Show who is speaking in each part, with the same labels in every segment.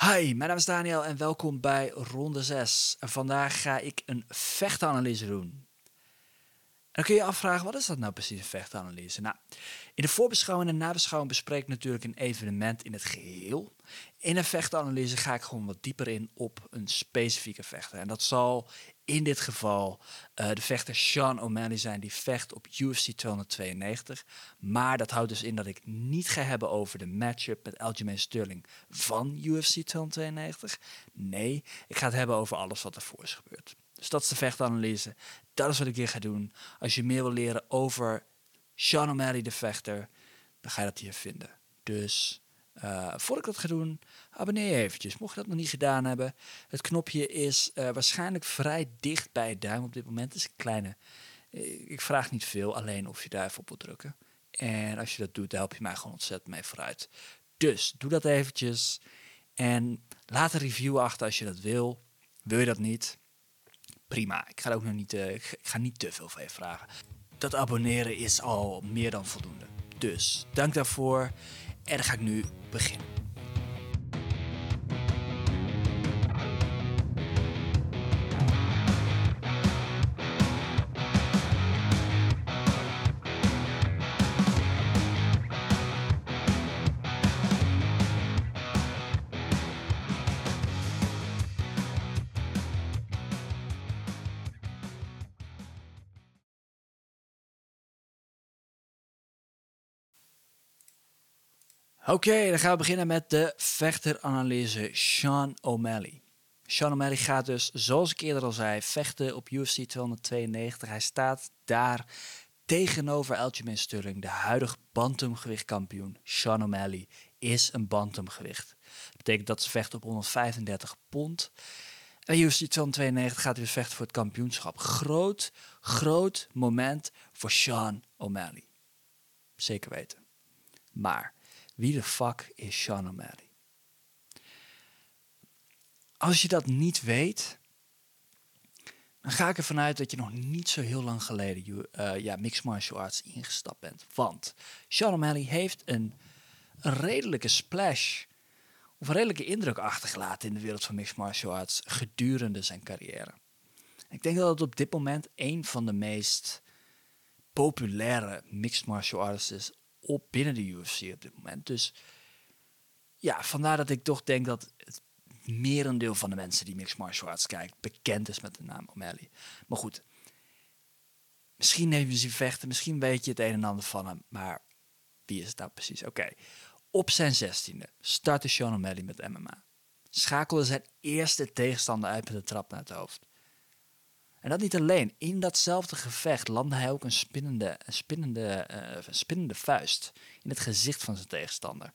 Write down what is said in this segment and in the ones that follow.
Speaker 1: Hi, mijn naam is Daniel en welkom bij ronde 6. En vandaag ga ik een vechtanalyse doen. En dan kun je je afvragen, wat is dat nou precies, een vechtanalyse? Nou, in de voorbeschouwing en nabeschouwing bespreek ik natuurlijk een evenement in het geheel. In een vechtanalyse ga ik gewoon wat dieper in op een specifieke vechter. En dat zal in dit geval uh, de vechter Sean O'Malley zijn, die vecht op UFC 292. Maar dat houdt dus in dat ik niet ga hebben over de matchup met Aljamain Sterling van UFC 292. Nee, ik ga het hebben over alles wat ervoor is gebeurd. Dus dat is de vechtanalyse. Dat is wat ik hier ga doen. Als je meer wil leren over Sean O'Malley, de vechter, dan ga je dat hier vinden. Dus uh, voordat ik dat ga doen, abonneer je eventjes. Mocht je dat nog niet gedaan hebben. Het knopje is uh, waarschijnlijk vrij dicht bij het duim op dit moment. Het is een kleine. Uh, ik vraag niet veel, alleen of je daar even op wilt drukken. En als je dat doet, dan help je mij gewoon ontzettend mee vooruit. Dus doe dat eventjes. En laat een review achter als je dat wil. Wil je dat niet? Prima. Ik ga ook nog niet, ik ga niet te veel van je vragen. Dat abonneren is al meer dan voldoende. Dus dank daarvoor. En dan ga ik nu beginnen. Oké, dan gaan we beginnen met de vechteranalyse Sean O'Malley. Sean O'Malley gaat dus, zoals ik eerder al zei, vechten op UFC 292. Hij staat daar tegenover Aljamain Sterling, de huidige bantamgewichtkampioen. Sean O'Malley is een bantamgewicht. Dat betekent dat ze vechten op 135 pond. En UFC 292 gaat dus vechten voor het kampioenschap. Groot, groot moment voor Sean O'Malley. Zeker weten. Maar wie de fuck is Sean O'Malley? Als je dat niet weet, dan ga ik ervan uit dat je nog niet zo heel lang geleden uh, ja, mixed martial arts ingestapt bent. Want Sean O'Malley heeft een, redelijke splash of een redelijke indruk achtergelaten in de wereld van mixed martial arts gedurende zijn carrière. Ik denk dat het op dit moment een van de meest populaire mixed martial artists is op binnen de UFC op dit moment. Dus ja, vandaar dat ik toch denk dat het merendeel van de mensen die mixed martial arts kijkt bekend is met de naam O'Malley. Maar goed, misschien neem je ze vechten, misschien weet je het een en ander van hem, maar wie is het nou precies? Oké, op zijn zestiende startte Sean O'Malley met MMA. Schakelde zijn eerste tegenstander uit met een trap naar het hoofd. En dat niet alleen. In datzelfde gevecht landde hij ook een spinnende, een spinnende, uh, een spinnende vuist in het gezicht van zijn tegenstander.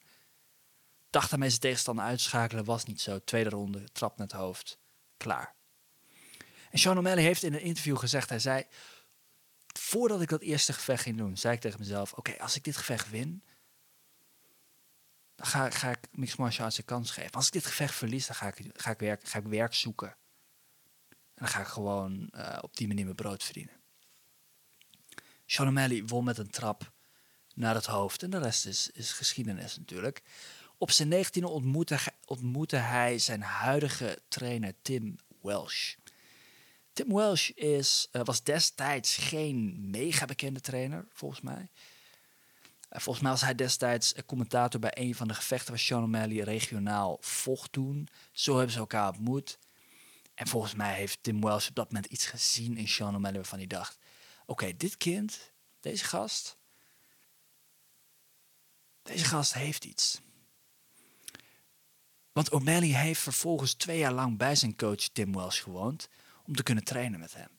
Speaker 1: Dacht hij zijn tegenstander uitschakelen, was niet zo. Tweede ronde, trap naar het hoofd. Klaar. En Sean O'Malley heeft in een interview gezegd, hij zei... Voordat ik dat eerste gevecht ging doen, zei ik tegen mezelf... Oké, als ik dit gevecht win, dan ga, ga ik mixed martial arts een kans geven. Als ik dit gevecht verlies, dan ga ik, ga ik, werk, ga ik werk zoeken. En dan ga ik gewoon uh, op die manier mijn brood verdienen. Sean O'Malley won met een trap naar het hoofd. En de rest is, is geschiedenis natuurlijk. Op zijn 19e ontmoette, ontmoette hij zijn huidige trainer Tim Welsh. Tim Welsh is, uh, was destijds geen mega bekende trainer, volgens mij. Uh, volgens mij was hij destijds commentator bij een van de gevechten waar Sean O'Malley regionaal vocht toen. Zo hebben ze elkaar ontmoet. En volgens mij heeft Tim Wells op dat moment iets gezien in Sean O'Malley waarvan hij dacht... Oké, dit kind, deze gast... Deze gast heeft iets. Want O'Malley heeft vervolgens twee jaar lang bij zijn coach Tim Wells gewoond... om te kunnen trainen met hem.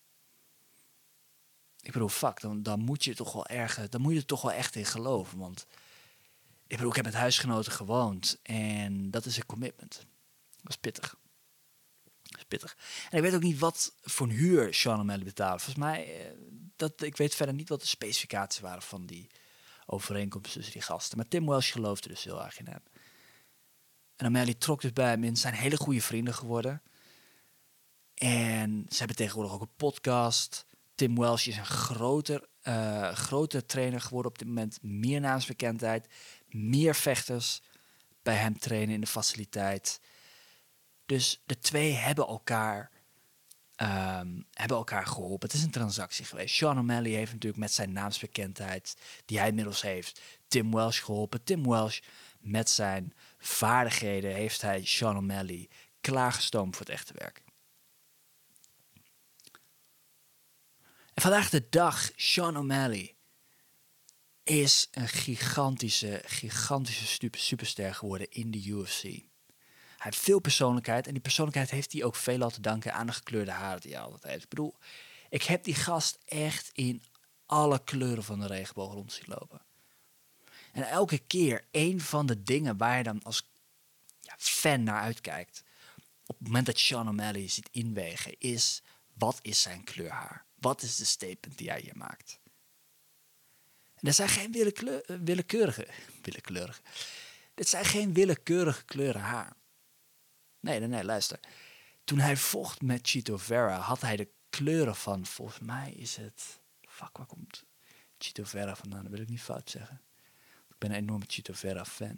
Speaker 1: Ik bedoel, fuck, dan, dan moet je toch wel erg... Dan moet je er toch wel echt in geloven, want... Ik bedoel, ik heb met huisgenoten gewoond en dat is een commitment. Dat is pittig is pittig. En ik weet ook niet wat voor een huur Sean O'Malley betaalde. Volgens mij, uh, dat, ik weet verder niet wat de specificaties waren van die overeenkomst tussen die gasten. Maar Tim Welsh geloofde dus heel erg in hem. En O'Malley trok dus bij hem in. zijn hele goede vrienden geworden. En ze hebben tegenwoordig ook een podcast. Tim Welsh is een groter, uh, groter trainer geworden op dit moment. Meer naamsbekendheid. Meer vechters bij hem trainen in de faciliteit. Dus de twee hebben elkaar, ehm, hebben elkaar geholpen. Het is een transactie geweest. Sean O'Malley heeft natuurlijk met zijn naamsbekendheid, die hij inmiddels heeft, Tim Welsh geholpen. Tim Welsh met zijn vaardigheden heeft hij Sean O'Malley klaargestoomd voor het echte werk. En vandaag de dag, Sean O'Malley is een gigantische, gigantische superster geworden in de UFC. Hij heeft veel persoonlijkheid en die persoonlijkheid heeft hij ook veel te danken aan de gekleurde haren die hij altijd heeft. Ik bedoel, ik heb die gast echt in alle kleuren van de regenboog rond zien lopen. En elke keer een van de dingen waar je dan als ja, fan naar uitkijkt, op het moment dat Sean O'Malley ziet inwegen, is wat is zijn kleur haar? Wat is de statement die hij hier maakt? En dat zijn geen willekeur, willekeurige, willekeurige. Dit zijn geen willekeurige kleuren haar. Nee, nee, nee, luister. Toen hij vocht met Chito Vera, had hij de kleuren van, volgens mij is het. Fuck, waar komt Chito Vera vandaan? Dat wil ik niet fout zeggen. Ik ben een enorme Chito Vera fan.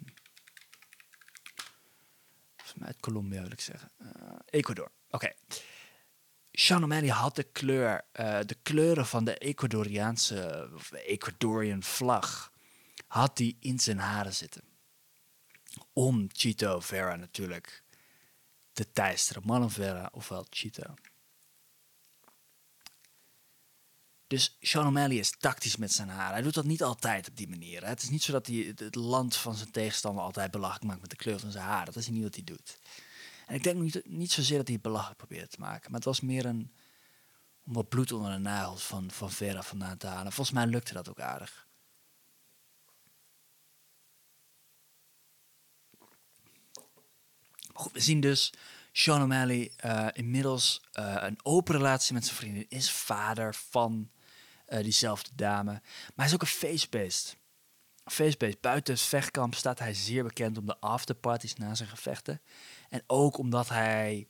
Speaker 1: Volgens mij uit Colombia wil ik zeggen. Uh, Ecuador. Oké. O'Malley had de kleur, uh, de kleuren van de Ecuadoriaanse, Ecuadorian vlag, had hij in zijn haren zitten. Om Chito Vera natuurlijk te teisteren. Marlon Vera ofwel Chito. Dus Sean O'Malley is tactisch met zijn haren. Hij doet dat niet altijd op die manier. Het is niet zo dat hij het land van zijn tegenstander altijd belachelijk maakt met de kleur van zijn haar. Dat is niet wat hij doet. En ik denk niet, niet zozeer dat hij het belachelijk probeerde te maken. Maar het was meer een, om wat bloed onder de nagels van, van Vera vandaan te halen. Volgens mij lukte dat ook aardig. We zien dus Sean O'Malley uh, inmiddels uh, een open relatie met zijn vriendin. Is vader van uh, diezelfde dame. Maar hij is ook een feestbeest. Feestbeest. Buiten het vechtkamp staat hij zeer bekend om de afterparties na zijn gevechten. En ook omdat hij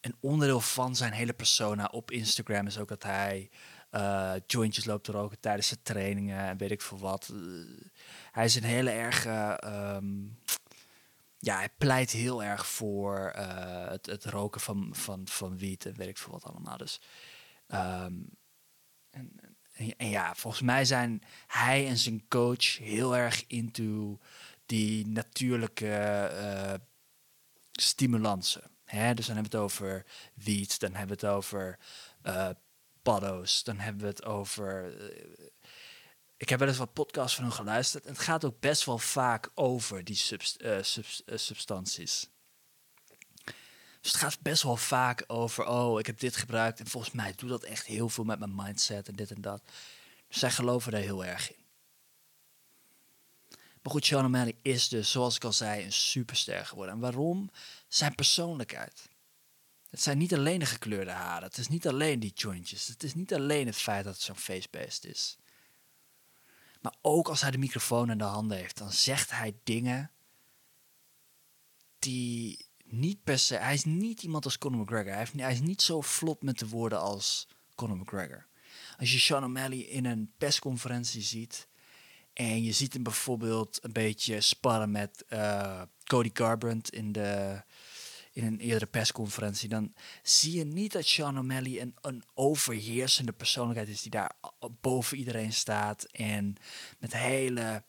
Speaker 1: een onderdeel van zijn hele persona op Instagram is ook dat hij uh, jointjes loopt te roken tijdens zijn trainingen en weet ik veel wat. Hij is een hele erg. Um, ja, hij pleit heel erg voor uh, het, het, roken van, van, van wiet en weet ik veel wat allemaal. Dus, um, en, ja, volgens mij zijn hij en zijn coach heel erg into die natuurlijke stimulansen. Hè? Dus dan hebben we het over wiet, dan hebben we het over uh, paddo's, dan hebben we het over. Ik heb wel eens wat podcasts van hun geluisterd. En het gaat ook best wel vaak over die subst uh, subst substanties. Dus het gaat best wel vaak over, oh, ik heb dit gebruikt en volgens mij doet dat echt heel veel met mijn mindset en dit en dat. Dus zij geloven daar heel erg in. Maar goed, Sean O'Malley is dus, zoals ik al zei, een superster geworden. En waarom? Zijn persoonlijkheid. Het zijn niet alleen de gekleurde haren. Het is niet alleen die jointjes. Het is niet alleen het feit dat het zo'n feestbeest is. Maar ook als hij de microfoon in de handen heeft, dan zegt hij dingen die niet per se. Hij is niet iemand als Conor McGregor. Hij, hij is niet zo vlot met de woorden als Conor McGregor. Als je Sean O'Malley in een persconferentie ziet, en je ziet hem bijvoorbeeld een beetje sparren met uh, Cody Garbrandt in, de, in een eerdere persconferentie. Dan zie je niet dat Sean O'Malley een, een overheersende persoonlijkheid is die daar boven iedereen staat. En met hele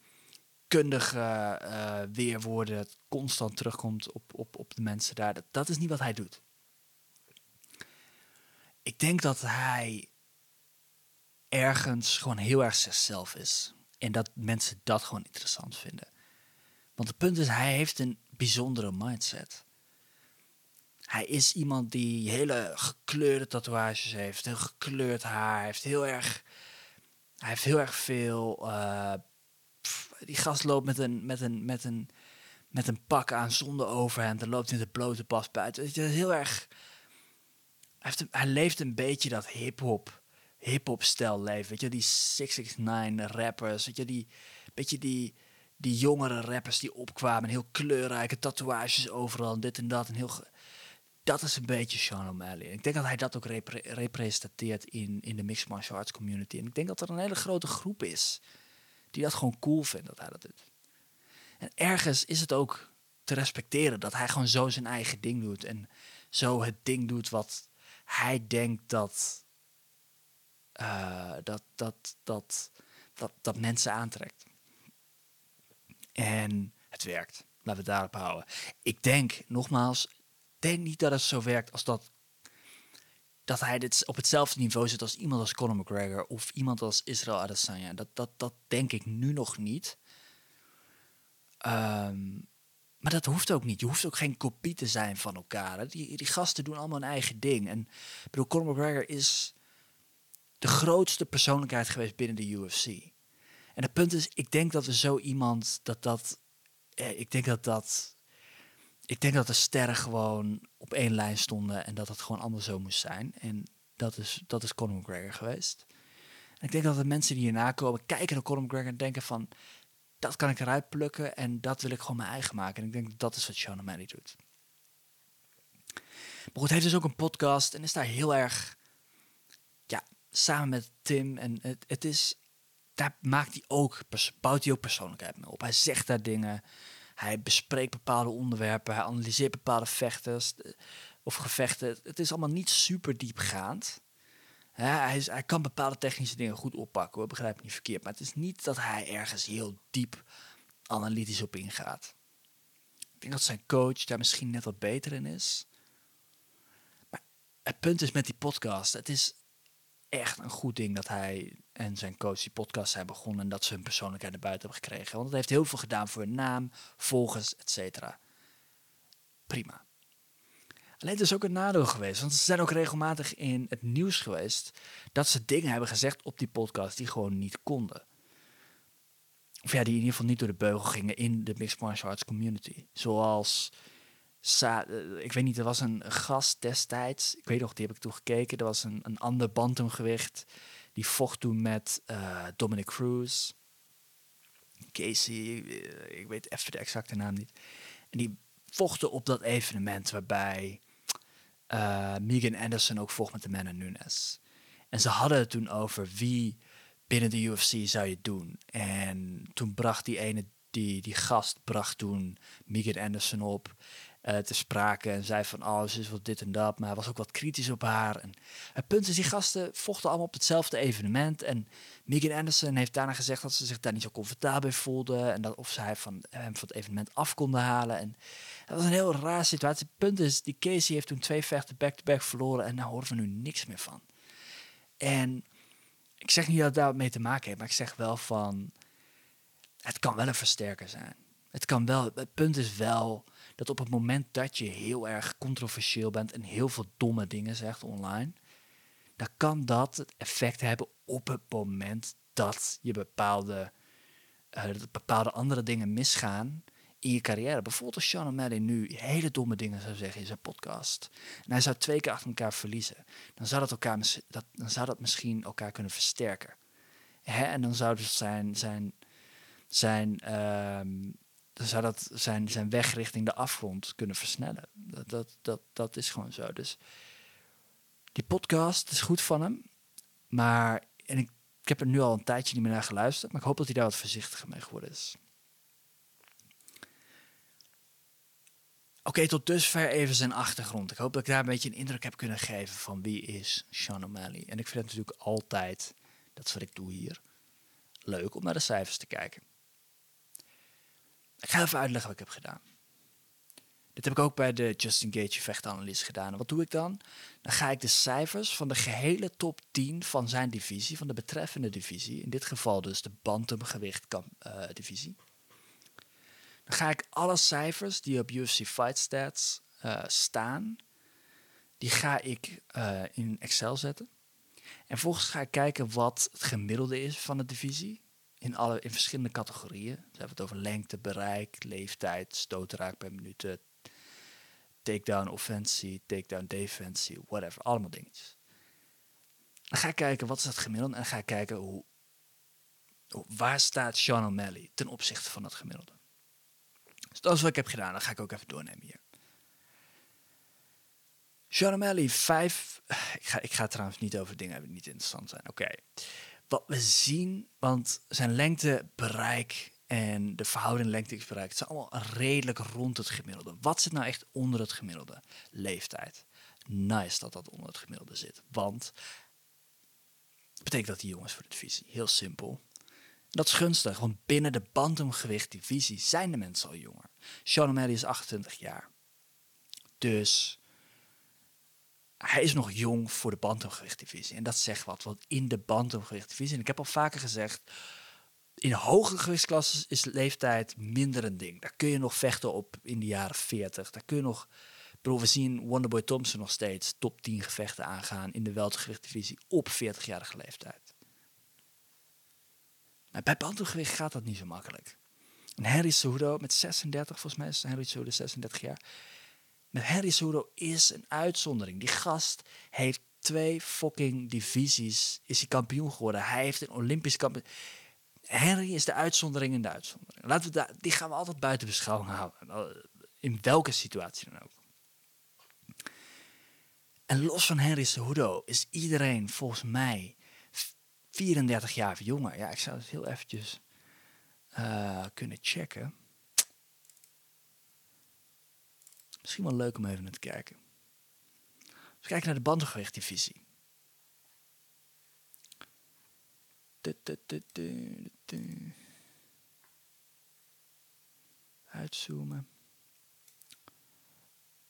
Speaker 1: kundige uh, weerwoorden constant terugkomt op, op, op de mensen daar. Dat, dat is niet wat hij doet. Ik denk dat hij ergens gewoon heel erg zichzelf is. En dat mensen dat gewoon interessant vinden. Want het punt is, hij heeft een bijzondere mindset. Hij is iemand die hele gekleurde tatoeages heeft, heel gekleurd haar, heeft heel erg, hij heeft heel erg veel. Pff, die gast loopt met een, met een, met een, met een pak aan zonder overhemd en loopt in de blote pas buiten. Het is heel erg. Hij, heeft, hij leeft een beetje dat hip-hop hip-hop stijl leven. Weet je, die 669 rappers, weet je, die beetje die, die jongere rappers die opkwamen, heel kleurrijke tatoeages overal, dit en dat. En heel, dat is een beetje Sean O'Malley. ik denk dat hij dat ook repre representeert in, in de mixed martial arts community. En ik denk dat er een hele grote groep is die dat gewoon cool vindt dat hij dat doet. En ergens is het ook te respecteren. Dat hij gewoon zo zijn eigen ding doet. En zo het ding doet wat hij denkt dat, uh, dat, dat, dat, dat, dat mensen aantrekt. En het werkt. Laten we het daarop houden. Ik denk, nogmaals, denk niet dat het zo werkt als dat dat hij dit op hetzelfde niveau zit als iemand als Conor McGregor of iemand als Israel Adesanya. Dat, dat, dat denk ik nu nog niet. Ehm, maar dat hoeft ook niet. Je hoeft ook geen kopie te zijn van elkaar. Die, die gasten doen allemaal een eigen ding. En ik bedoel, Conor McGregor is de grootste persoonlijkheid geweest binnen de UFC. En het punt is, ik denk dat er zo iemand dat dat. Eh, ik denk dat dat ik denk dat de sterren gewoon op één lijn stonden en dat het gewoon allemaal zo moest zijn. En dat is, dat is Conor McGregor geweest. En ik denk dat de mensen die hierna komen kijken naar Conor McGregor en denken van... dat kan ik eruit plukken en dat wil ik gewoon mijn eigen maken. En ik denk dat dat is wat Sean O'Malley doet. Maar goed, hij heeft dus ook een podcast en is daar heel erg... Ja, samen met Tim. En het, het is... Daar maakt hij ook, bouwt hij ook persoonlijkheid mee op. Hij zegt daar dingen... Hij bespreekt bepaalde onderwerpen, hij analyseert bepaalde vechters eh, of gevechten. Het is allemaal niet super diepgaand. hij, is, hij kan bepaalde technische dingen goed oppakken, hoor, begrijp me niet verkeerd. Maar het is niet dat hij ergens heel diep analytisch op ingaat. Ik denk dat zijn coach daar misschien net wat beter in is. Maar het punt is met die podcast, het is echt een goed ding dat hij en zijn coach die podcast zijn begonnen en dat ze hun persoonlijkheid naar buiten hebben gekregen. Want het heeft heel veel gedaan voor hun naam, volgers, etc. Prima. Alleen het is ook een nadeel geweest, want ze zijn ook regelmatig in het nieuws geweest dat ze dingen hebben gezegd op die podcast die gewoon niet konden. Of ja, die in ieder geval niet door de beugel gingen in de mixed martial arts community. Zoals ik weet niet, er was een gast destijds, ik weet nog, die heb ik toen gekeken. Er was een, een ander bantamgewicht, die vocht toen met uh, Dominic Cruz. Casey, eh, ik weet even de exacte naam niet. En die vochten op dat evenement waarbij uh, Megan Anderson ook vocht met de Nunes. En ze hadden het toen over wie binnen de UFC zou je doen. En toen bracht die ene, die, die gast bracht toen Megan Anderson op uh, te sprake en zei van, oh, ze is wat dit en dat, maar hij was ook wat kritisch op haar. En het punt is, die gasten vochten allemaal op hetzelfde evenement en Megan Anderson heeft daarna gezegd dat ze zich daar niet zo comfortabel bij voelde en dat of zij van hem van het evenement af konden halen. En dat was een heel raar situatie. Het punt is, die Casey heeft toen twee vechten back-to-back verloren en daar horen we nu niks meer van. En ik zeg niet dat het daar mee te maken heeft, maar ik zeg wel van, het kan wel een versterker zijn. Het kan wel, het punt is wel dat op het moment dat je heel erg controversieel bent en heel veel domme dingen zegt online, dan kan dat effect hebben op het moment dat je bepaalde, uh, bepaalde andere dingen misgaan in je carrière. Bijvoorbeeld als Sean O'Malley nu hele domme dingen zou zeggen in zijn podcast. En hij zou twee keer achter elkaar verliezen. Dan zou dat, elkaar, dat, dan zou dat misschien elkaar kunnen versterken. Hè? En dan zou dus zijn, zijn, zijn uh, dan zou dat zijn, zijn weg richting de afgrond kunnen versnellen. Dat, dat, dat, dat is gewoon zo. Dus die podcast is goed van hem. Maar en ik, ik heb er nu al een tijdje niet meer naar geluisterd. Maar ik hoop dat hij daar wat voorzichtiger mee geworden is. Oké, tot dusver even zijn achtergrond. Ik hoop dat ik daar een beetje een indruk heb kunnen geven van wie is Sean O'Malley. En ik vind het natuurlijk altijd, dat wat ik doe hier, leuk om naar de cijfers te kijken. Ik ga even uitleggen wat ik heb gedaan. Dit heb ik ook bij de Justin Gage vechtanalyse gedaan. En wat doe ik dan? Dan ga ik de cijfers van de gehele top 10 van zijn divisie, van de betreffende divisie, in dit geval dus de bantamgewicht uh, divisie. Dan ga ik alle cijfers die op UFC Fight Stats uh, staan, die ga ik uh, in Excel zetten. En vervolgens ga ik kijken wat het gemiddelde is van de divisie in, alle, in verschillende categorieën. Ze hebben het over lengte, bereik, leeftijd, stootraak per minuut, takedown offensie, takedown defensie, whatever. Allemaal dingetjes. Dan ga ik kijken wat is het gemiddelde en dan ga ik kijken hoe, waar staat Sean O'Malley ten opzichte van dat gemiddelde. Dus dat is wat ik heb gedaan. Dan ga ik ook even doornemen hier. Sean O'Malley, vijf... Ik ga, ik ga trouwens niet over dingen die niet interessant zijn. Oké wat we zien, want zijn lengte, bereik En de verhouding lengte-x-bereik, het zijn allemaal redelijk rond het gemiddelde. Wat zit nou echt onder het gemiddelde? Leeftijd. Nice dat dat onder het gemiddelde zit. Want dat betekent dat die jongens voor de divisie. Heel simpel. Dat is gunstig, want binnen de bantamgewicht divisie zijn de mensen al jonger. Sean O'Malley is 28 jaar. Dus hij is nog jong voor de bantamgewichtdivisie. En dat zegt wat, want in de bantamgewichtdivisie... en ik heb al vaker gezegd... in hogere gewichtsklassen is leeftijd minder een ding. Daar kun je nog vechten op in de jaren 40. Daar kun je nog... Bedoel, we zien Wonderboy Thompson nog steeds top 10 gevechten aangaan... in de weltergewichtdivisie op 40-jarige leeftijd. Maar bij bantamgewicht gaat dat niet zo makkelijk. En Henry Cejudo met 36, volgens mij is Henry Cejudo 36 jaar met Henry Cejudo is een uitzondering. Die gast heeft twee fucking divisies, is hij kampioen geworden. Hij heeft een Olympisch kampioen. Henry is de uitzondering in de uitzondering. Laten we die gaan we altijd buiten beschouwing houden. In welke situatie dan ook. En los van Henry Cejudo is iedereen volgens mij 34 jaar jonger. Ja, ik zou het heel eventjes uh, kunnen checken. Misschien wel leuk om even naar te kijken. We kijken naar de bandengewichtdivisie. Uitzoomen.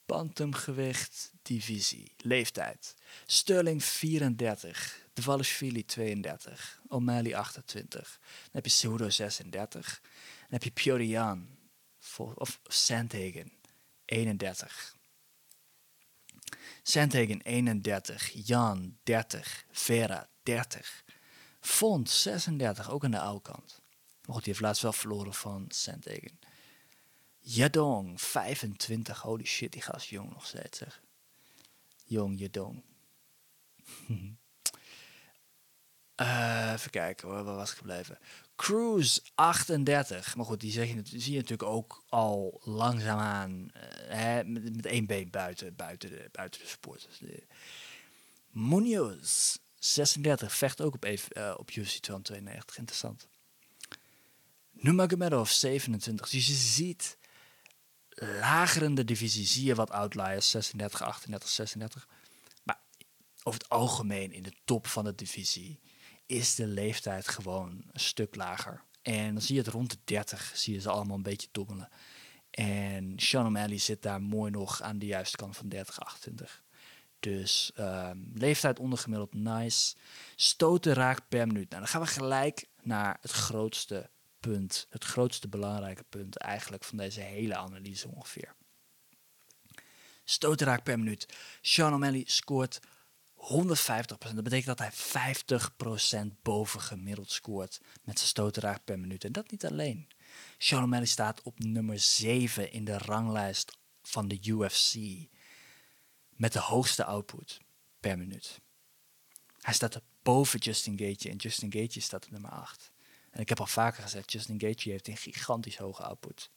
Speaker 1: Bantamgewicht divisie. Leeftijd. Sterling 34. Dvalishvili 32. O'Malley 28. Dan heb je Cejudo 36. Dan heb je Piotr of Sandhagen 31. Sandhagen 31, Jan 30, Vera 30. Font 36, ook aan de oude kant. Maar goed, die heeft laatst wel verloren van Sandhagen. Yadong 25, holy shit, die gast jong nog steeds zeg. Jong Yadong. uh, even kijken hoor, waar was ik gebleven? Cruise 38. Maar goed, die, zeg je, zie je natuurlijk ook al langzaamaan uh, hè, met, met één been buiten, buiten, de, buiten de supporters. Munoz 36 vecht ook op, uh, op UFC 292. Interessant. Nurmagomedov 27. Dus je ziet lager de divisie zie je wat outliers. 36, 38, 36. Maar over het algemeen in de top van de divisie is de leeftijd gewoon een stuk lager. En dan zie je het rond de 30, zie je ze allemaal een beetje dobbelen. En Sean O'Malley zit daar mooi nog aan de juiste kant van 30, 28. Dus um, leeftijd ondergemiddeld, nice. Stoten raakt per minuut. Nou, dan gaan we gelijk naar het grootste punt, het grootste belangrijke punt eigenlijk van deze hele analyse ongeveer. Stoten raakt per minuut. Sean O'Malley scoort 150%. Dat betekent dat hij 50% boven gemiddeld scoort met zijn stoten per minuut. En dat niet alleen. O'Malley staat op nummer 7 in de ranglijst van de UFC. Met de hoogste output per minuut. Hij staat boven Justin Gaethje en Justin Gaethje staat op nummer 8. En ik heb al vaker gezegd, Justin Gaethje heeft een gigantisch hoge output.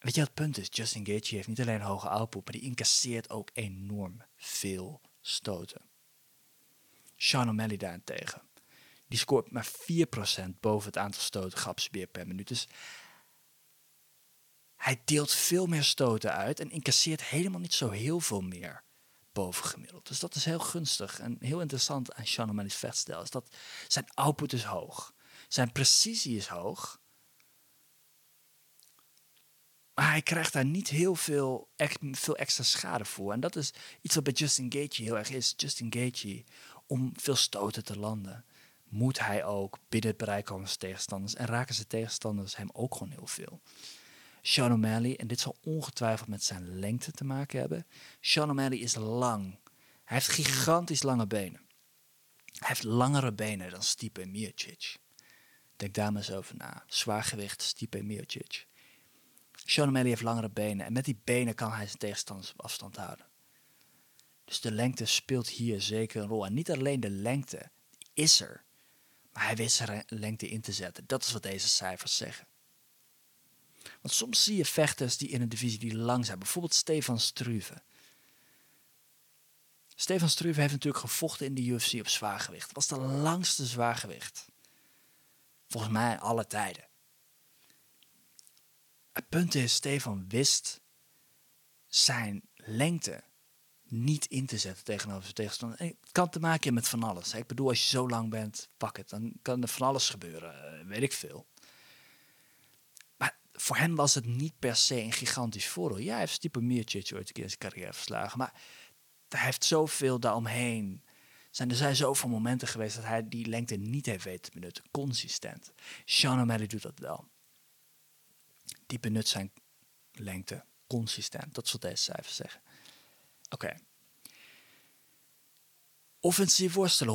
Speaker 1: Weet je het punt is? Justin Gaethje heeft niet alleen een hoge output, maar die incasseert ook enorm veel stoten. Sean O'Malley daarentegen, die scoort maar 4% boven het aantal stoten grapsbeer per minuut. Dus hij deelt veel meer stoten uit en incasseert helemaal niet zo heel veel meer boven gemiddeld. Dus dat is heel gunstig en heel interessant aan Sean O'Malley's vechtstijl. Is dat zijn output is hoog, zijn precisie is hoog maar hij krijgt daar niet heel veel, veel extra schade voor. En dat is iets wat bij Justin Gaethje heel erg is. Justin Gaethje, om veel stoten te landen, moet hij ook binnen het bereik komen van tegenstanders. En raken zijn tegenstanders hem ook gewoon heel veel. Sean O'Malley, en dit zal ongetwijfeld met zijn lengte te maken hebben. Sean O'Malley is lang. Hij heeft gigantisch lange benen. Hij heeft langere benen dan Stipe Miocic. Denk daar maar eens over na. Zwaargewicht Stipe Miocic. Sean O'Malley heeft langere benen en met die benen kan hij zijn tegenstanders op afstand houden. Dus de lengte speelt hier zeker een rol. En niet alleen de lengte, is er. Maar hij weet zijn lengte in te zetten. Dat is wat deze cijfers zeggen. Want soms zie je vechters die in een divisie die lang zijn. Bijvoorbeeld Stefan Struve. Stefan Struve heeft natuurlijk gevochten in de UFC op zwaargewicht. Dat was de langste zwaargewicht. Volgens mij alle tijden. Het punt is, Stefan wist zijn lengte niet in te zetten tegenover zijn tegenstander. En het kan te maken hebben met van alles. Ik bedoel, als je zo lang bent, pak het, dan kan er van alles gebeuren. eh, weet ik veel. Maar voor hem was het niet per se een gigantisch voordeel. Ja, hij heeft Stipe Miocic ooit een keer in zijn carrière verslagen. Maar hij heeft zoveel daaromheen. Zijn, er zijn zoveel momenten geweest dat hij die lengte niet heeft weten te benutten. Consistent. Sean O'Malley doet dat wel. Die benut zijn lengte consistent. Dat wat deze cijfers zeggen. Oké. Offensief worstelen,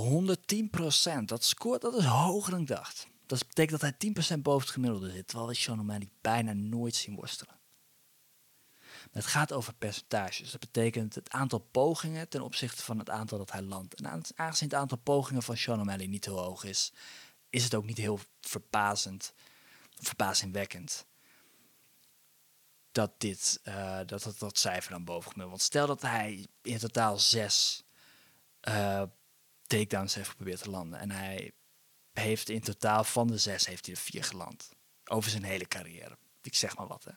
Speaker 1: 110%. Dat scoort, dat is hoger dan ik dacht. Dat betekent dat hij 10% boven het gemiddelde zit. Terwijl we Sean bijna nooit zien worstelen. Het gaat over percentages. Dat betekent het aantal pogingen ten opzichte van het aantal dat hij landt. En aan- aangezien het aantal pogingen van Sean O'Malley niet heel hoog is, is het ook niet heel verbazend, verbazingwekkend dat dit, eh, dat, dat, dat cijfer dan boven gemiddeld. Want stel dat hij in totaal zes eh, takedowns heeft geprobeerd te landen. En hij heeft in totaal van de zes heeft hij er vier geland. Over zijn hele carrière. Ik zeg maar wat hè.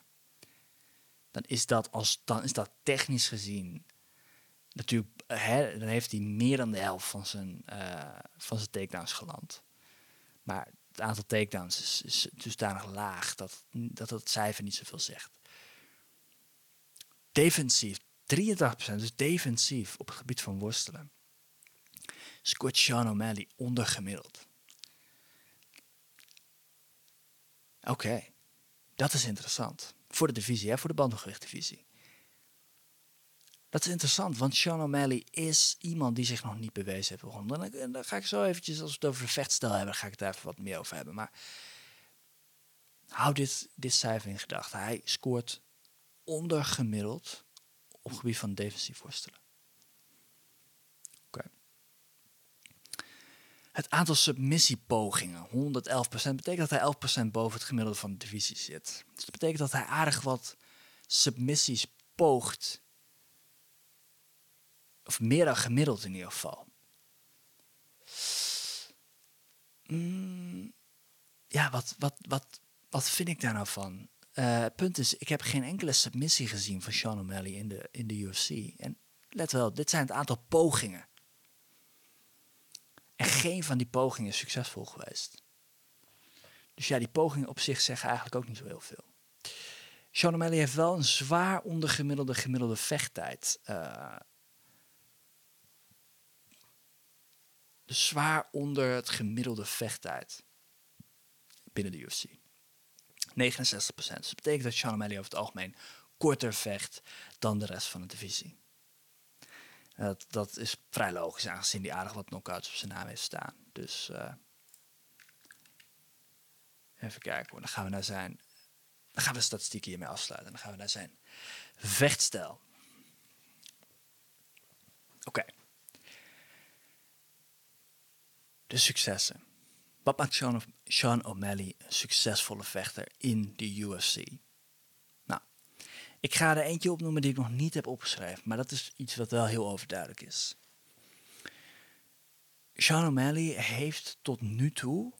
Speaker 1: Dan is dat, als, dan is dat technisch gezien natuurlijk, hè, dan heeft hij meer dan de helft van zijn, eh, van zijn takedowns geland. Maar het aantal takedowns is, is dusdanig laag dat, dat het cijfer niet zoveel zegt. Defensief, 83%, dus defensief op het gebied van worstelen. Scoort Sean O'Malley ondergemiddeld. Oké, dat is interessant. Voor de divisie, hè, voor de bandengewichtdivisie. Dat is interessant, want Sean O'Malley is iemand die zich nog niet bewezen heeft. En dan, ga ik zo eventjes, als we het over de vechtstijl hebben, ga ik daar even wat meer over hebben. Maar hou dit, dit cijfer in gedachten. Hij scoort ondergemiddeld op het gebied van defensief worstelen. Het aantal submissiepogingen, 111%, betekent dat hij 11% boven het gemiddelde van de divisie zit. Dus dat betekent dat hij aardig wat submissies poogt. Of meer dan gemiddeld in ieder geval. Mm, ja, wat, wat, wat, wat vind ik daar nou van? Eh, het punt is, ik heb geen enkele submissie gezien van Sean O'Malley in de, in de UFC. En let wel, dit zijn het aantal pogingen. En geen van die pogingen is succesvol geweest. Dus ja, die pogingen op zich zeggen eigenlijk ook niet zo heel veel. Sean O'Malley heeft wel een zwaar ondergemiddelde gemiddelde vechttijd. eh, dus zwaar onder het gemiddelde vechttijd binnen de UFC. 69% Dus dat betekent dat Sean over het algemeen korter vecht dan de rest van de divisie. Dat, dat is vrij logisch, aangezien hij aardig wat knockouts op zijn naam heeft staan. Dus eh, even kijken hoor. Dan gaan we naar zijn. Dan gaan we de statistieken hiermee afsluiten. Dan gaan we naar zijn vechtstijl. Oké. De successen. Wat maakt Sean, Sean O'Malley een succesvolle vechter in de UFC? Nou, ik ga er eentje opnoemen die ik nog niet heb opgeschreven, maar dat is iets wat wel heel overduidelijk is. Sean O'Malley heeft tot nu toe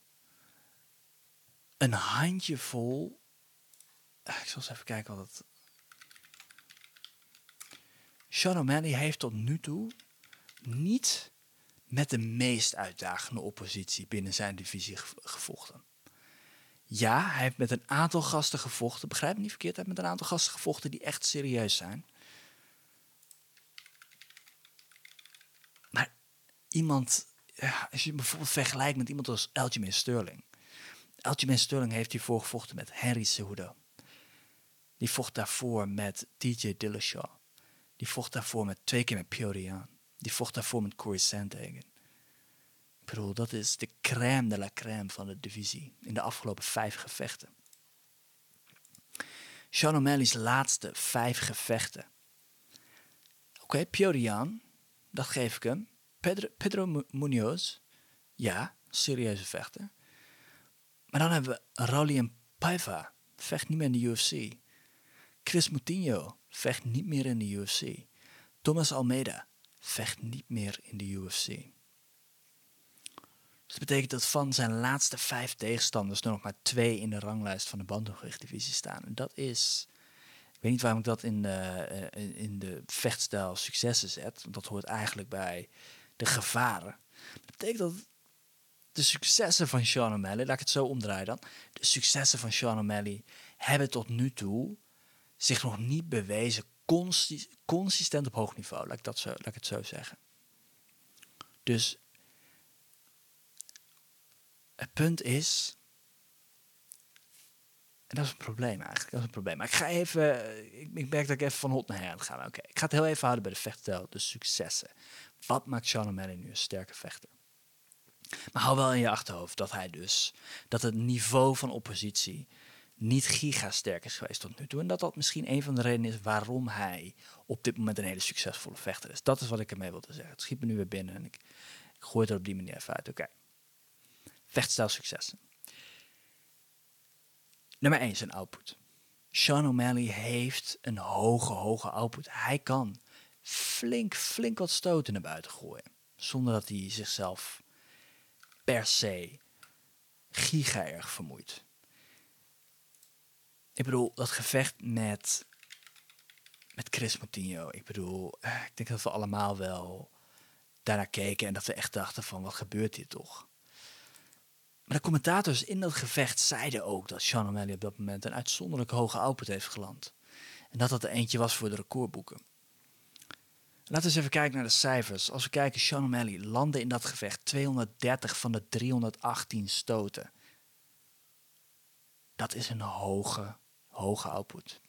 Speaker 1: een handjevol. Ah, Ik zal eens even kijken wat het. Sean O'Malley heeft tot nu toe niet met de meest uitdagende oppositie binnen zijn divisie gev- gevochten. Ja, hij heeft met een aantal gasten gevochten. Begrijp me niet verkeerd, hij heeft met een aantal gasten gevochten die echt serieus zijn. Maar iemand, als je bijvoorbeeld vergelijkt met iemand als Aljamain Sterling. Aljamain Sterling heeft hiervoor gevochten met Henry Cejudo. Die vocht daarvoor met TJ Dillashaw. Die vocht daarvoor met twee keer met Piotr Jan. Die vocht daarvoor met Corey Sandhagen. Ik bedoel, dat is de crème de la crème van de divisie in de afgelopen vijf gevechten. Sean O'Malley's laatste vijf gevechten. Oké, Piotr Jan, dat geef ik hem. Pedro, Pedro Mu- Munoz, ja, serieuze vechter. Maar dan hebben we Raulian Paiva, vecht niet meer in de UFC. Chris Moutinho vecht niet meer in de UFC. Thomas Almeida vecht niet meer in de UFC. Dus dat betekent dat van zijn laatste vijf tegenstanders er nog maar twee in de ranglijst van de bantamgewichtdivisie staan. En dat is, ik weet niet waarom ik dat in de, eh, in de vechtstijl successen zet, dat hoort eigenlijk bij de gevaren. Dat betekent dat de successen van Sean O'Malley, laat ik het zo omdraaien dan, de successen van Sean O'Malley hebben tot nu toe zich nog niet bewezen consistent op hoog niveau, laat ik, dat zo, laat ik het zo zeggen. Dus het punt is, en dat is een probleem eigenlijk, dat is een probleem. Maar ik ga even, ik, merk dat ik even van hot naar her ga. Oké, ik ga het heel even houden bij de vechtstijl, de successen. Wat maakt Sean O'Malley nu een sterke vechter? Maar hou wel in je achterhoofd dat hij dus, dat het niveau van oppositie niet gigasterk is geweest tot nu toe. En dat dat misschien een van de redenen is waarom hij op dit moment een hele succesvolle vechter is. Dat is wat ik ermee wilde zeggen. Het schiet me nu weer binnen en ik, ik gooi het er op die manier even uit. Oké. Vechtstijl successen. Nummer 1 zijn output. Sean O'Malley heeft een hoge, hoge output. Hij kan flink, flink wat stoten naar buiten gooien. Zonder dat hij zichzelf per se giga erg vermoeit. Ik bedoel, dat gevecht met, met Chris Moutinho. Ik bedoel, eh, ik denk dat we allemaal wel daarnaar keken en dat we echt dachten van, wat gebeurt hier toch? Maar de commentators in dat gevecht zeiden ook dat Sean O'Malley op dat moment een uitzonderlijk hoge output heeft geland. En dat dat er eentje was voor de recordboeken. Laten we eens even kijken naar de cijfers. Als we kijken, Sean O'Malley landde in dat gevecht 230 van de 318 stoten. Dat is een hoge, hoge output.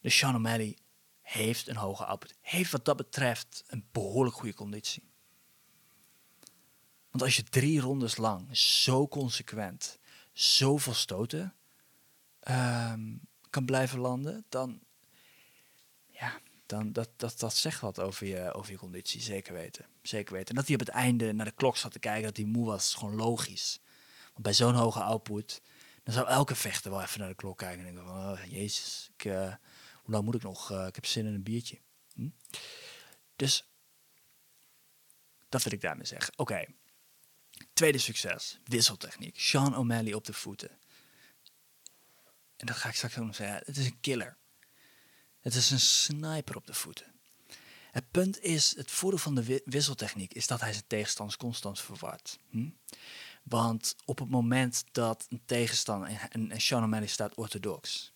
Speaker 1: Dus Sean O'Malley heeft een hoge output. Heeft wat dat betreft een behoorlijk goede conditie. Want als je drie rondes lang zo consequent zoveel stoten um, kan blijven landen, dan, ja, dan dat, dat, dat zegt wat over je, over je conditie, zeker weten. Zeker weten. En dat hij op het einde naar de klok zat te kijken, dat hij moe was, is gewoon logisch. Want bij zo'n hoge output, dan zou elke vechter wel even naar de klok kijken en denken van, oh, jezus, ik, uh, hoe lang moet ik nog? Uh, ik heb zin in een biertje. Hm? Dus, dat wil ik daarmee zeggen. Oké, tweede succes, wisseltechniek. Sean O'Malley op de voeten. En dat ga ik straks ook nog zeggen. Het is een killer. Het is een sniper op de voeten. Het punt is, het voordeel van de wisseltechniek is dat hij zijn tegenstanders constant verward. Hm? Want op het moment dat een tegenstander, en, en Sean O'Malley staat orthodox,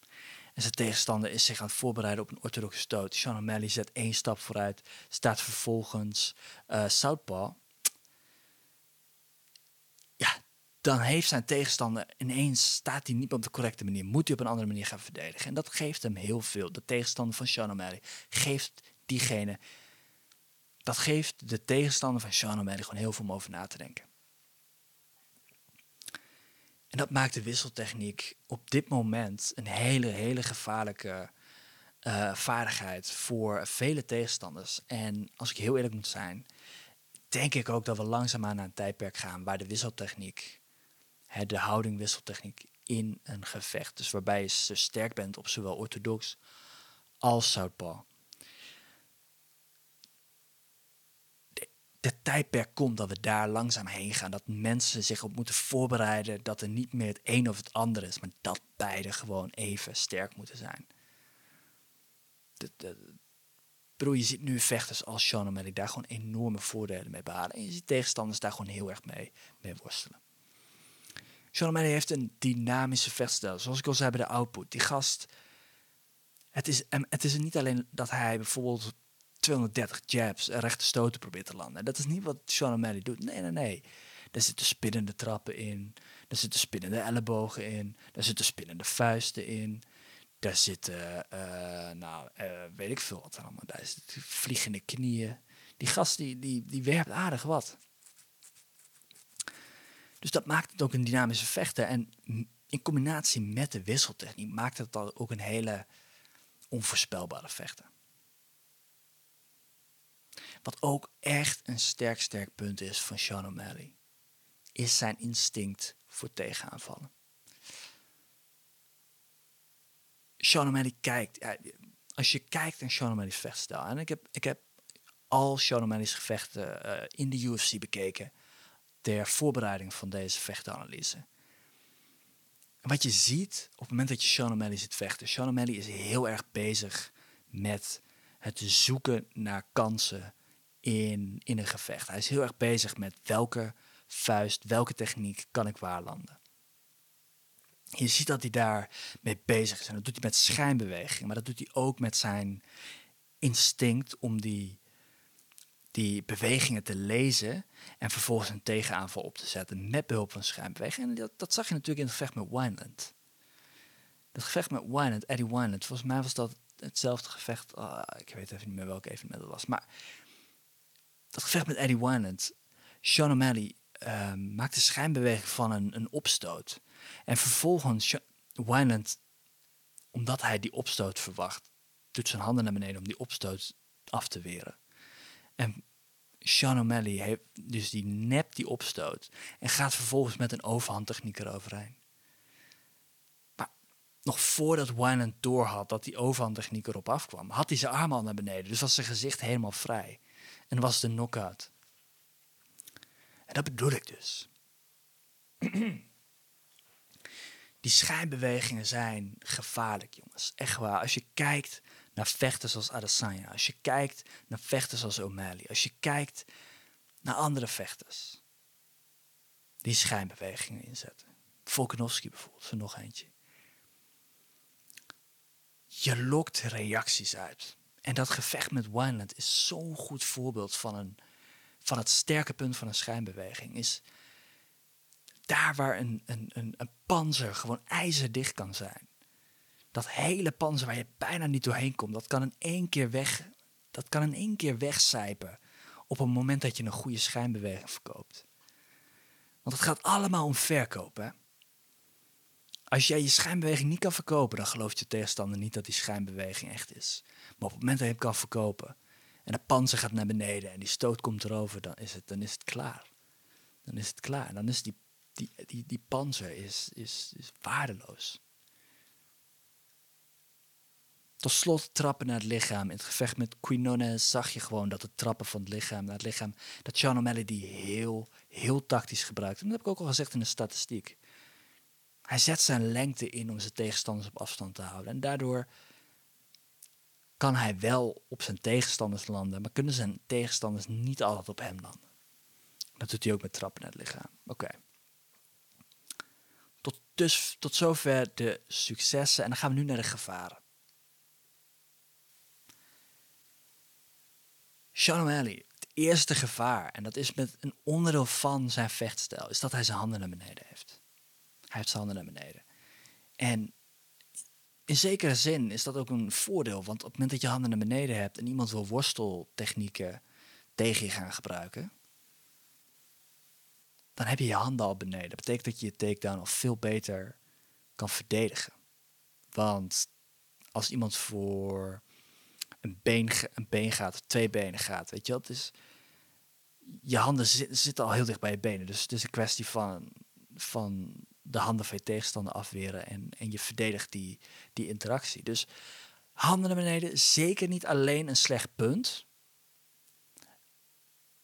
Speaker 1: en zijn tegenstander is zich aan het voorbereiden op een orthodoxe stoot. Sean O'Malley zet één stap vooruit, staat vervolgens uh, southpaw. Ja, dan heeft zijn tegenstander ineens, staat hij niet op de correcte manier, moet hij op een andere manier gaan verdedigen. En dat geeft hem heel veel. De tegenstander van Sean O'Malley geeft diegene, dat geeft de tegenstander van Sean O'Malley gewoon heel veel om over na te denken. En dat maakt de wisseltechniek op dit moment een hele, hele gevaarlijke uh, vaardigheid voor vele tegenstanders. En als ik heel eerlijk moet zijn, denk ik ook dat we langzaamaan naar een tijdperk gaan waar de wisseltechniek, hè, de houding wisseltechniek in een gevecht, dus waarbij je sterk bent op zowel orthodox als southpaw, de tijdperk komt dat we daar langzaam heen gaan. Dat mensen zich op moeten voorbereiden. Dat er niet meer het een of het ander is. Maar dat beide gewoon even sterk moeten zijn. De, je ziet nu vechters als Sean O'Malley daar gewoon enorme voordelen mee behalen. En je ziet tegenstanders daar gewoon heel erg mee, mee worstelen. Sean O'Malley heeft een dynamische vechtstijl. Zoals ik al zei bij de output. Die gast... Het is, het is niet alleen dat hij bijvoorbeeld 230 jabs en rechte stoten probeert te landen. Dat is niet wat Sean O'Malley doet. Nee, nee, nee. Daar zitten spinnende trappen in. Daar zitten spinnende ellebogen in. Daar zitten spinnende vuisten in. Daar zitten, uh, nou, uh, weet ik veel wat allemaal. Daar zitten vliegende knieën. Die gast die, die, die werpt aardig wat. Dus dat maakt het ook een dynamische vechter. En in combinatie met de wisseltechniek maakt het dan ook een hele onvoorspelbare vechter. Wat ook echt een sterk, sterk punt is van Sean O'Malley, is zijn instinct voor tegenaanvallen. Sean O'Malley kijkt, als je kijkt naar Sean O'Malley's vechtstijl, en ik heb, ik heb al Sean O'Malley's gevechten eh, in de UFC bekeken ter voorbereiding van deze vechtenanalyse. En wat je ziet op het moment dat je Sean O'Malley ziet vechten, Sean O'Malley is heel erg bezig met het zoeken naar kansen in, in een gevecht. Hij is heel erg bezig met welke vuist, welke techniek kan ik waarlanden. Je ziet dat hij daar mee bezig is. En dat doet hij met schijnbeweging, maar dat doet hij ook met zijn instinct om die, die bewegingen te lezen en vervolgens een tegenaanval op te zetten met behulp van schijnbeweging. En dat, dat zag je natuurlijk in het gevecht met Wineland. Dat gevecht met Wineland, Eddie Wineland, volgens mij was dat hetzelfde gevecht. Ah, ik weet even niet meer welke evenement het was. Maar dat gevecht met Eddie Wineland, Sean O'Malley uh, maakte schijnbeweging van een, een opstoot. En vervolgens, Wineland, omdat hij die opstoot verwacht, doet zijn handen naar beneden om die opstoot af te weren. En Sean O'Malley heeft dus die nept die opstoot en gaat vervolgens met een overhandtechniek eroverheen. Maar nog voordat Wineland doorhad dat die overhandtechniek erop afkwam, had hij zijn arm al naar beneden. Dus was zijn gezicht helemaal vrij. En was de knockout. En dat bedoel ik dus. Die schijnbewegingen zijn gevaarlijk, jongens. Echt waar. Als je kijkt naar vechters als Adesanya, als je kijkt naar vechters als O'Malley, als je kijkt naar andere vechters die schijnbewegingen inzetten. Volkanovski bijvoorbeeld, er nog eentje. Je lokt reacties uit. En dat gevecht met Wineland is zo'n goed voorbeeld van, een, van het sterke punt van een schijnbeweging. Is daar waar een, een, een, een panzer gewoon ijzerdicht kan zijn. Dat hele panzer waar je bijna niet doorheen komt, dat kan in één keer weg. Dat kan in één keer wegcijpen op het moment dat je een goede schijnbeweging verkoopt. Want het gaat allemaal om verkopen. Als jij je schijnbeweging niet kan verkopen, dan gelooft je tegenstander niet dat die schijnbeweging echt is. Maar op het moment dat je hem kan verkopen en de panzer gaat naar beneden en die stoot komt erover, dan is het, dan is het klaar. Dan is het klaar. Dan is die, die, die, die panzer is, is, is waardeloos. Tot slot trappen naar het lichaam. In het gevecht met Quinones zag je gewoon dat het trappen van het lichaam naar het lichaam, dat Sean die heel, heel tactisch gebruikt. En dat heb ik ook al gezegd in de statistiek. Hij zet zijn lengte in om zijn tegenstanders op afstand te houden. En daardoor kan hij wel op zijn tegenstanders landen, maar kunnen zijn tegenstanders niet altijd op hem landen. Dat doet hij ook met trappen naar het lichaam. Oké. Tot, dus, tot zover de successen. En dan gaan we nu naar de gevaren. Sean O'Malley, het eerste gevaar, en dat is met een onderdeel van zijn vechtstijl, is dat hij zijn handen naar beneden heeft. Hij heeft zijn handen naar beneden. En in zekere zin is dat ook een voordeel, want op het moment dat je handen naar beneden hebt en iemand wil worsteltechnieken tegen je gaan gebruiken, dan heb je je handen al beneden. Dat betekent dat je je takedown al veel beter kan verdedigen. Want als iemand voor een been, een been gaat, twee benen gaat, weet je wat? is je handen zitten al heel dicht bij je benen. Dus het is een kwestie van, van de handen van je tegenstander afweren en, en je verdedigt die, die interactie. Dus handen naar beneden, zeker niet alleen een slecht punt.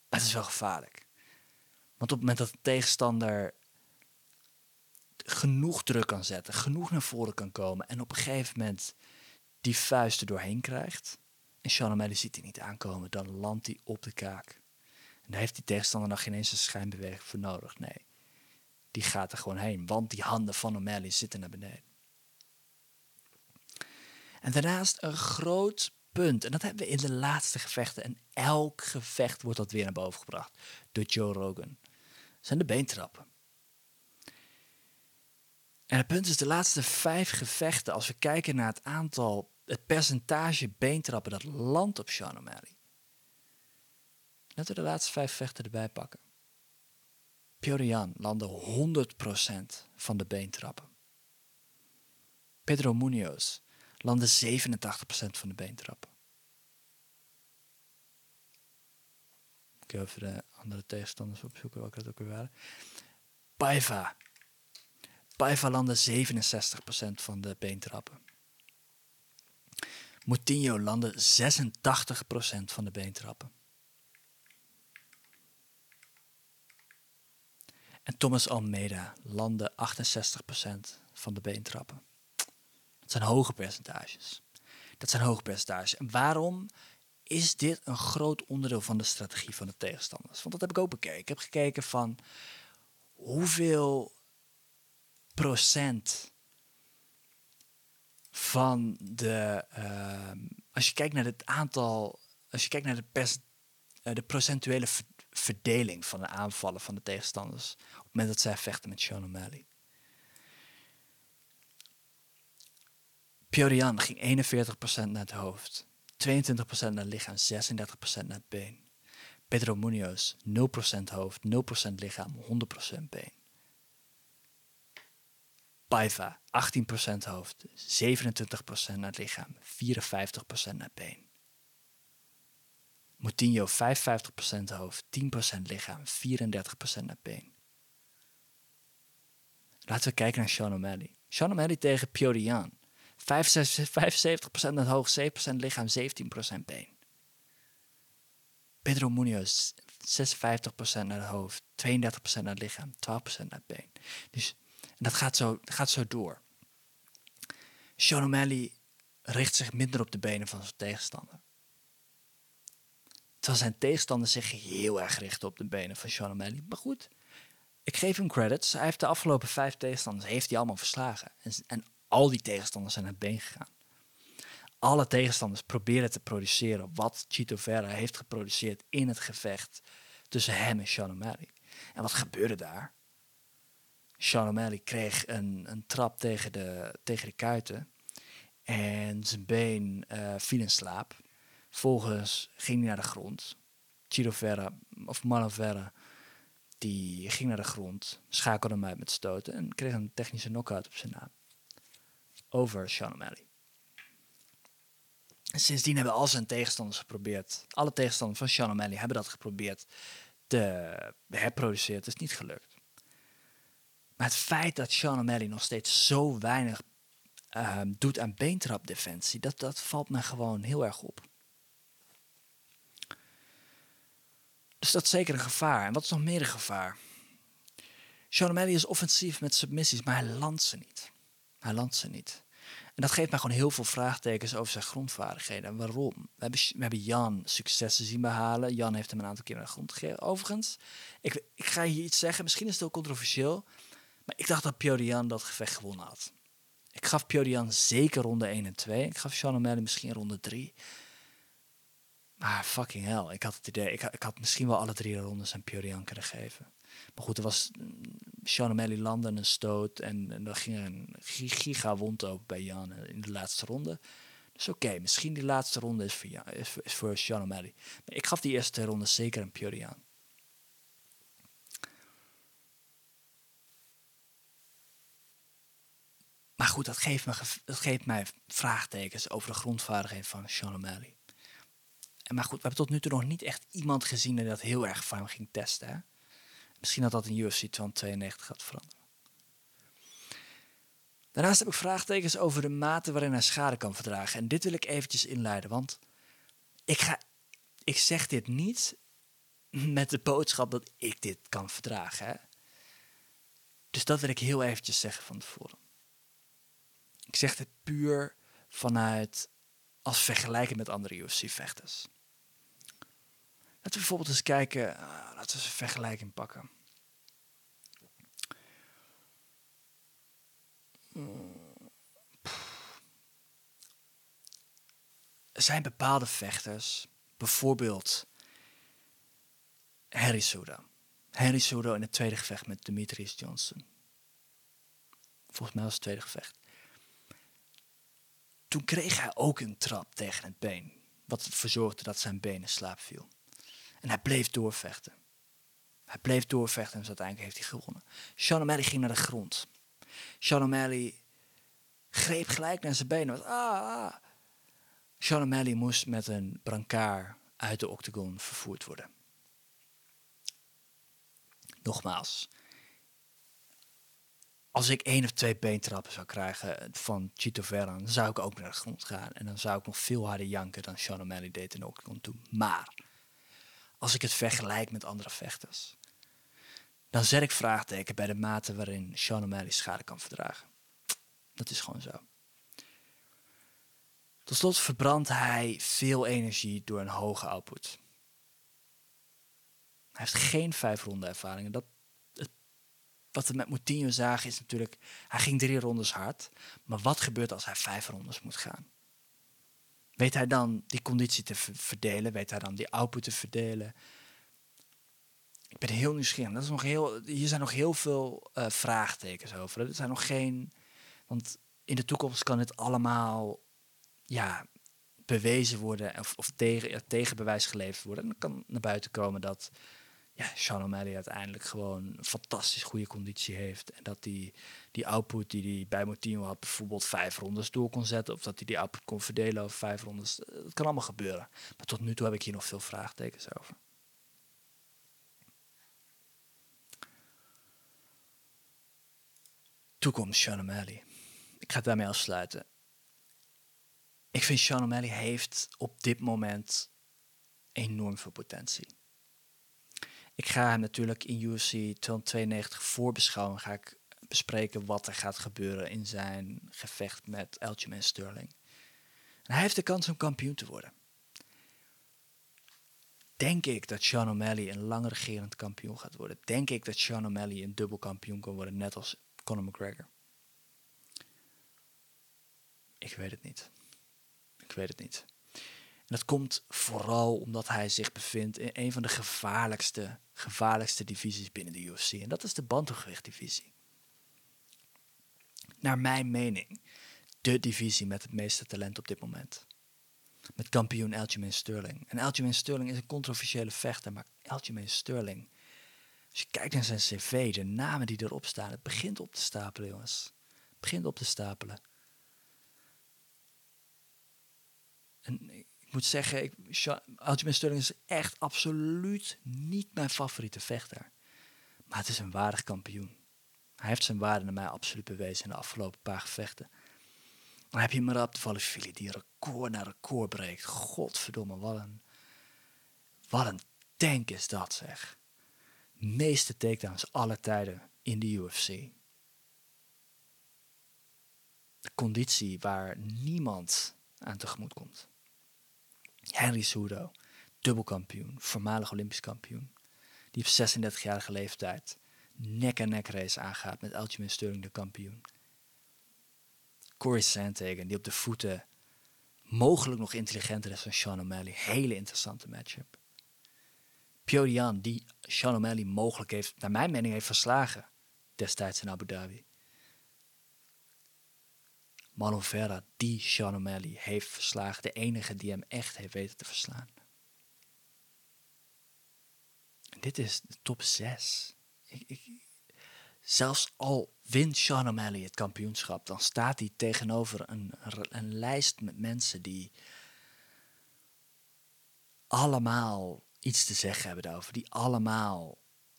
Speaker 1: Maar het is wel gevaarlijk. Want op het moment dat de tegenstander genoeg druk kan zetten, genoeg naar voren kan komen en op een gegeven moment die vuist er doorheen krijgt, en O'Malley ziet hij niet aankomen, dan landt hij op de kaak. En daar heeft die tegenstander nog geen eens een schijnbeweging voor nodig. Nee, die gaat er gewoon heen, want die handen van O'Malley zitten naar beneden. En daarnaast een groot punt, en dat hebben we in de laatste gevechten, en elk gevecht wordt dat weer naar boven gebracht door Joe Rogan, zijn de beentrappen. En het punt is, de laatste vijf gevechten, als we kijken naar het aantal het percentage beentrappen dat landt op Sean O'Malley. Laten we de laatste vijf vechten erbij pakken. Piotr Jan landde 100% van de beentrappen. Pedro Munoz landde 87% van de beentrappen. Ik even de andere tegenstanders opzoeken welke dat ook weer waren. Paiva. Paiva landde 67% van de beentrappen. Moutinho landde 86% van de beentrappen. En Thomas Almeida landde 68% van de beentrappen. Dat zijn hoge percentages. Dat zijn hoge percentages. En waarom is dit een groot onderdeel van de strategie van de tegenstanders? Want dat heb ik ook bekeken. Ik heb gekeken van hoeveel procent van de. ehm, als je kijkt naar het aantal. Als je kijkt naar de, pers, eh, de procentuele verdeling van de aanvallen van de tegenstanders. op het moment dat zij vechten met Sean O'Malley. Piorian ging 41% naar het hoofd, 22% naar het lichaam, 36% naar het been. Pedro Munoz 0% hoofd, 0% lichaam, 100% been. Paiva 18% hoofd, 27% naar het lichaam, 54% naar het been. Moutinho 55% hoofd, 10% lichaam, 34% naar been. Laten we kijken naar Sean O'Malley. Sean O'Malley tegen Piorian. 75% naar hoofd, 7% lichaam, 17% been. Pedro Munoz 56% naar het hoofd, 32% naar het lichaam, 12% naar been. Dus en dat gaat zo, dat gaat zo door. Sean O'Malley richt zich minder op de benen van zijn tegenstander. Terwijl zijn tegenstander zich heel erg richt op de benen van Sean O'Malley. Maar goed, ik geef hem credits. Hij heeft de afgelopen vijf tegenstanders heeft hij allemaal verslagen. En, en al die tegenstanders zijn naar been gegaan. Alle tegenstanders proberen te produceren wat Chito Vera heeft geproduceerd in het gevecht tussen hem en Sean O'Malley. En wat gebeurde daar? Sean O'Malley kreeg een, een trap tegen de, tegen de kuiten. En zijn been eh, viel in slaap. Vervolgens ging hij naar de grond. Chito Vera, of Vera, die ging naar de grond, schakelde hem uit met stoten en kreeg een technische knockout op zijn naam. Over Sean O'Malley. En sindsdien hebben al zijn tegenstanders geprobeerd, alle tegenstanders van Sean O'Malley hebben dat geprobeerd te herproduceren. Het is niet gelukt. Maar het feit dat Sean O'Malley nog steeds zo weinig ehm, doet aan beentrapdefensie, dat, dat valt me gewoon heel erg op. Dus dat is zeker een gevaar. En wat is nog meer een gevaar? Sean O'Malley is offensief met submissies, maar hij landt ze niet. Hij landt ze niet. En dat geeft mij gewoon heel veel vraagtekens over zijn grondvaardigheden. En waarom? We hebben, we hebben Jan successen zien behalen. Jan heeft hem een aantal keer naar de grond gegeven. Overigens, ik, ik ga hier iets zeggen. Misschien is het heel controversieel. Maar ik dacht dat Piodian dat gevecht gewonnen had. Ik gaf Piodian zeker ronde 1 en 2. Ik gaf Sean O'Malley misschien ronde 3. Maar fucking hell, ik had het idee, ik, ik had misschien wel alle drie rondes aan Piorian kunnen geven. Maar goed, er was mm, Sean O'Malley landde een stoot en, dan ging een gi- giga wond open bij Jan in de laatste ronde. Dus oké, misschien die laatste ronde is voor, Jan, is, voor- Sean O'Malley. Ik gaf die eerste twee rondes zeker aan Piorian. Maar goed, dat geeft, me, dat geeft mij vraagtekens over de grondvaardigheid van Sean O'Malley. Maar goed, we hebben tot nu toe nog niet echt iemand gezien die dat heel erg van ging testen. Hè? Misschien dat dat in UFC 292 gaat veranderen. Daarnaast heb ik vraagtekens over de mate waarin hij schade kan verdragen. En dit wil ik eventjes inleiden, want ik, ga, ik zeg dit niet met de boodschap dat ik dit kan verdragen. Hè? Dus dat wil ik heel eventjes zeggen van tevoren. Ik zeg dit puur vanuit als vergelijken met andere UFC-vechters. Laten we bijvoorbeeld eens kijken, eh, laten we eens een vergelijking pakken. Hmm. Er zijn bepaalde vechters, bijvoorbeeld Harry Souda. Harry Souda in het tweede gevecht met Demetrius Johnson. Volgens mij was het tweede gevecht. Toen kreeg hij ook een trap tegen het been, wat ervoor zorgde dat zijn been in slaap viel. En hij bleef doorvechten. Hij bleef doorvechten en dus uiteindelijk heeft hij gewonnen. Sean O'Malley ging naar de grond. Sean O'Malley greep gelijk naar zijn benen. Was, ah, ah. Sean O'Malley moest met een brancard uit de octagon vervoerd worden. Nogmaals, als ik één of twee beentrappen zou krijgen van Chito Vera, dan zou ik ook naar de grond gaan. En dan zou ik nog veel harder janken dan Sean O'Malley deed in de octagon toen. Maar als ik het vergelijk met andere vechters, dan zet ik vraagteken bij de mate waarin Sean O'Malley schade kan verdragen. Dat is gewoon zo. Tot slot verbrandt hij veel energie door een hoge output. Hij heeft geen vijf ronde ervaringen. Dat, wat we met Moutinho zagen is natuurlijk, hij ging drie rondes hard. Maar wat gebeurt als hij vijf rondes moet gaan? Weet hij dan die conditie te verdelen? Weet hij dan die output te verdelen? Ik ben heel nieuwsgierig. Dat is nog heel, hier zijn nog heel veel uh, vraagtekens over. Er zijn nog geen. Want in de toekomst kan het allemaal ja, bewezen worden of, of tegen, tegenbewijs geleverd worden. En dan kan naar buiten komen dat ja, Sean O'Malley uiteindelijk gewoon fantastisch goede conditie heeft. En dat die, die output die hij bij Moutinho had, bijvoorbeeld vijf rondes door kon zetten. Of dat hij die output kon verdelen over vijf rondes. Dat kan allemaal gebeuren. Maar tot nu toe heb ik hier nog veel vraagtekens over. Toekomst Sean O'Malley. Ik ga het daarmee afsluiten. Ik vind Sean O'Malley heeft op dit moment enorm veel potentie. Ik ga hem natuurlijk in UFC 292 voorbeschouwen. Ga ik bespreken wat er gaat gebeuren in zijn gevecht met Aljamain Sterling. En hij heeft de kans om kampioen te worden. Denk ik dat Sean O'Malley een lang regerend kampioen gaat worden? Denk ik dat Sean O'Malley een dubbel kampioen kan worden, net als Conor McGregor? Ik weet het niet. Ik weet het niet. En dat komt vooral omdat hij zich bevindt in een van de gevaarlijkste, gevaarlijkste divisies binnen de UFC. En dat is de bantamgewicht-divisie. Naar mijn mening, de divisie met het meeste talent op dit moment. Met kampioen Aljamain Sterling. En Aljamain Sterling is een controversiële vechter, maar Aljamain Sterling, als je kijkt naar zijn cv, de namen die erop staan, het begint op te stapelen, jongens. Het begint op te stapelen. En moet zeggen, ik, Aljamain Sterling is echt absoluut niet mijn favoriete vechter. Maar het is een waardig kampioen. Hij heeft zijn waarde naar mij absoluut bewezen in de afgelopen paar gevechten. Dan heb je Marab de Valifili die record na record breekt. Godverdomme, wat een, wat een tank is dat zeg. Meeste takedowns aller tijden in de UFC. De conditie waar niemand aan tegemoet komt. Henry Sudo, dubbelkampioen, voormalig Olympisch kampioen. Die op 36-jarige leeftijd nek en nek race aangaat met Aljamain Sterling de kampioen. Corey Sandhagen die op de voeten mogelijk nog intelligenter is dan Sean O'Malley. Hele interessante matchup. Piotr die Sean O'Malley mogelijk heeft, naar mijn mening, heeft verslagen destijds in Abu Dhabi. Marlon Vera, die Sean O'Malley heeft verslagen. De enige die hem echt heeft weten te verslaan. dit is de top 6. Ik, ik, zelfs al wint Sean O'Malley het kampioenschap, dan staat hij tegenover een, een lijst met mensen die allemaal iets te zeggen hebben daarover. Die allemaal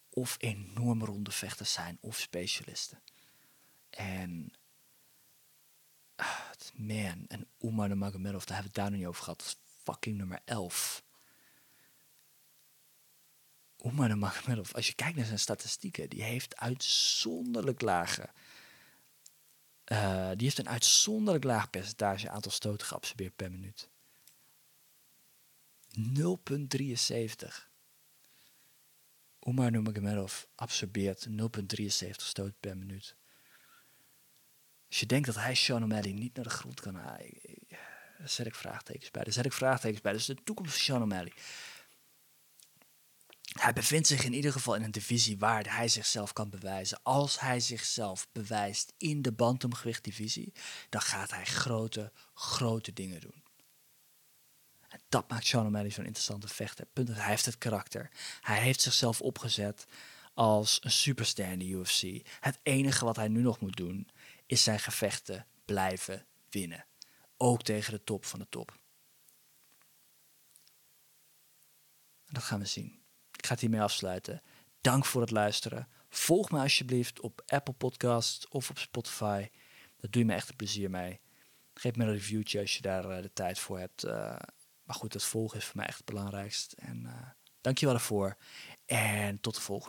Speaker 1: of enorme ronde vechters zijn of specialisten. En man, en Umar de Magomedov, daar hebben we het daar nog niet over gehad. Dat is fucking nummer 11. Umar de Magomedov, als je kijkt naar zijn statistieken, die heeft uitzonderlijk lage... Uh, die heeft een uitzonderlijk laag percentage aantal stoten geabsorbeerd per minuut. 0,73. Umar Nurmagomedov absorbeert 0,73 stoten per minuut. Als je denkt dat hij Sean O'Malley niet naar de grond kan halen, daar zet ik vraagtekens bij. Daar zet ik vraagtekens bij. Dus de toekomst van Sean O'Malley. Hij bevindt zich in ieder geval in een divisie waar hij zichzelf kan bewijzen. Als hij zichzelf bewijst in de bantamgewicht-divisie, dan gaat hij grote, grote dingen doen. En dat maakt Sean O'Malley zo'n interessante vechter. Punt hij heeft het karakter. Hij heeft zichzelf opgezet als een superster in de UFC. Het enige wat hij nu nog moet doen is zijn gevechten blijven winnen. Ook tegen de top van de top. Dat gaan we zien. Ik ga het hiermee afsluiten. Dank voor het luisteren. Volg me alsjeblieft op Apple Podcasts of op Spotify. Dat doe je me echt plezier mee. Geef me een reviewtje als je daar uh, de tijd voor hebt. Uh, maar goed, het volgen is voor mij echt het belangrijkst. En je wel ervoor. En tot de volgende.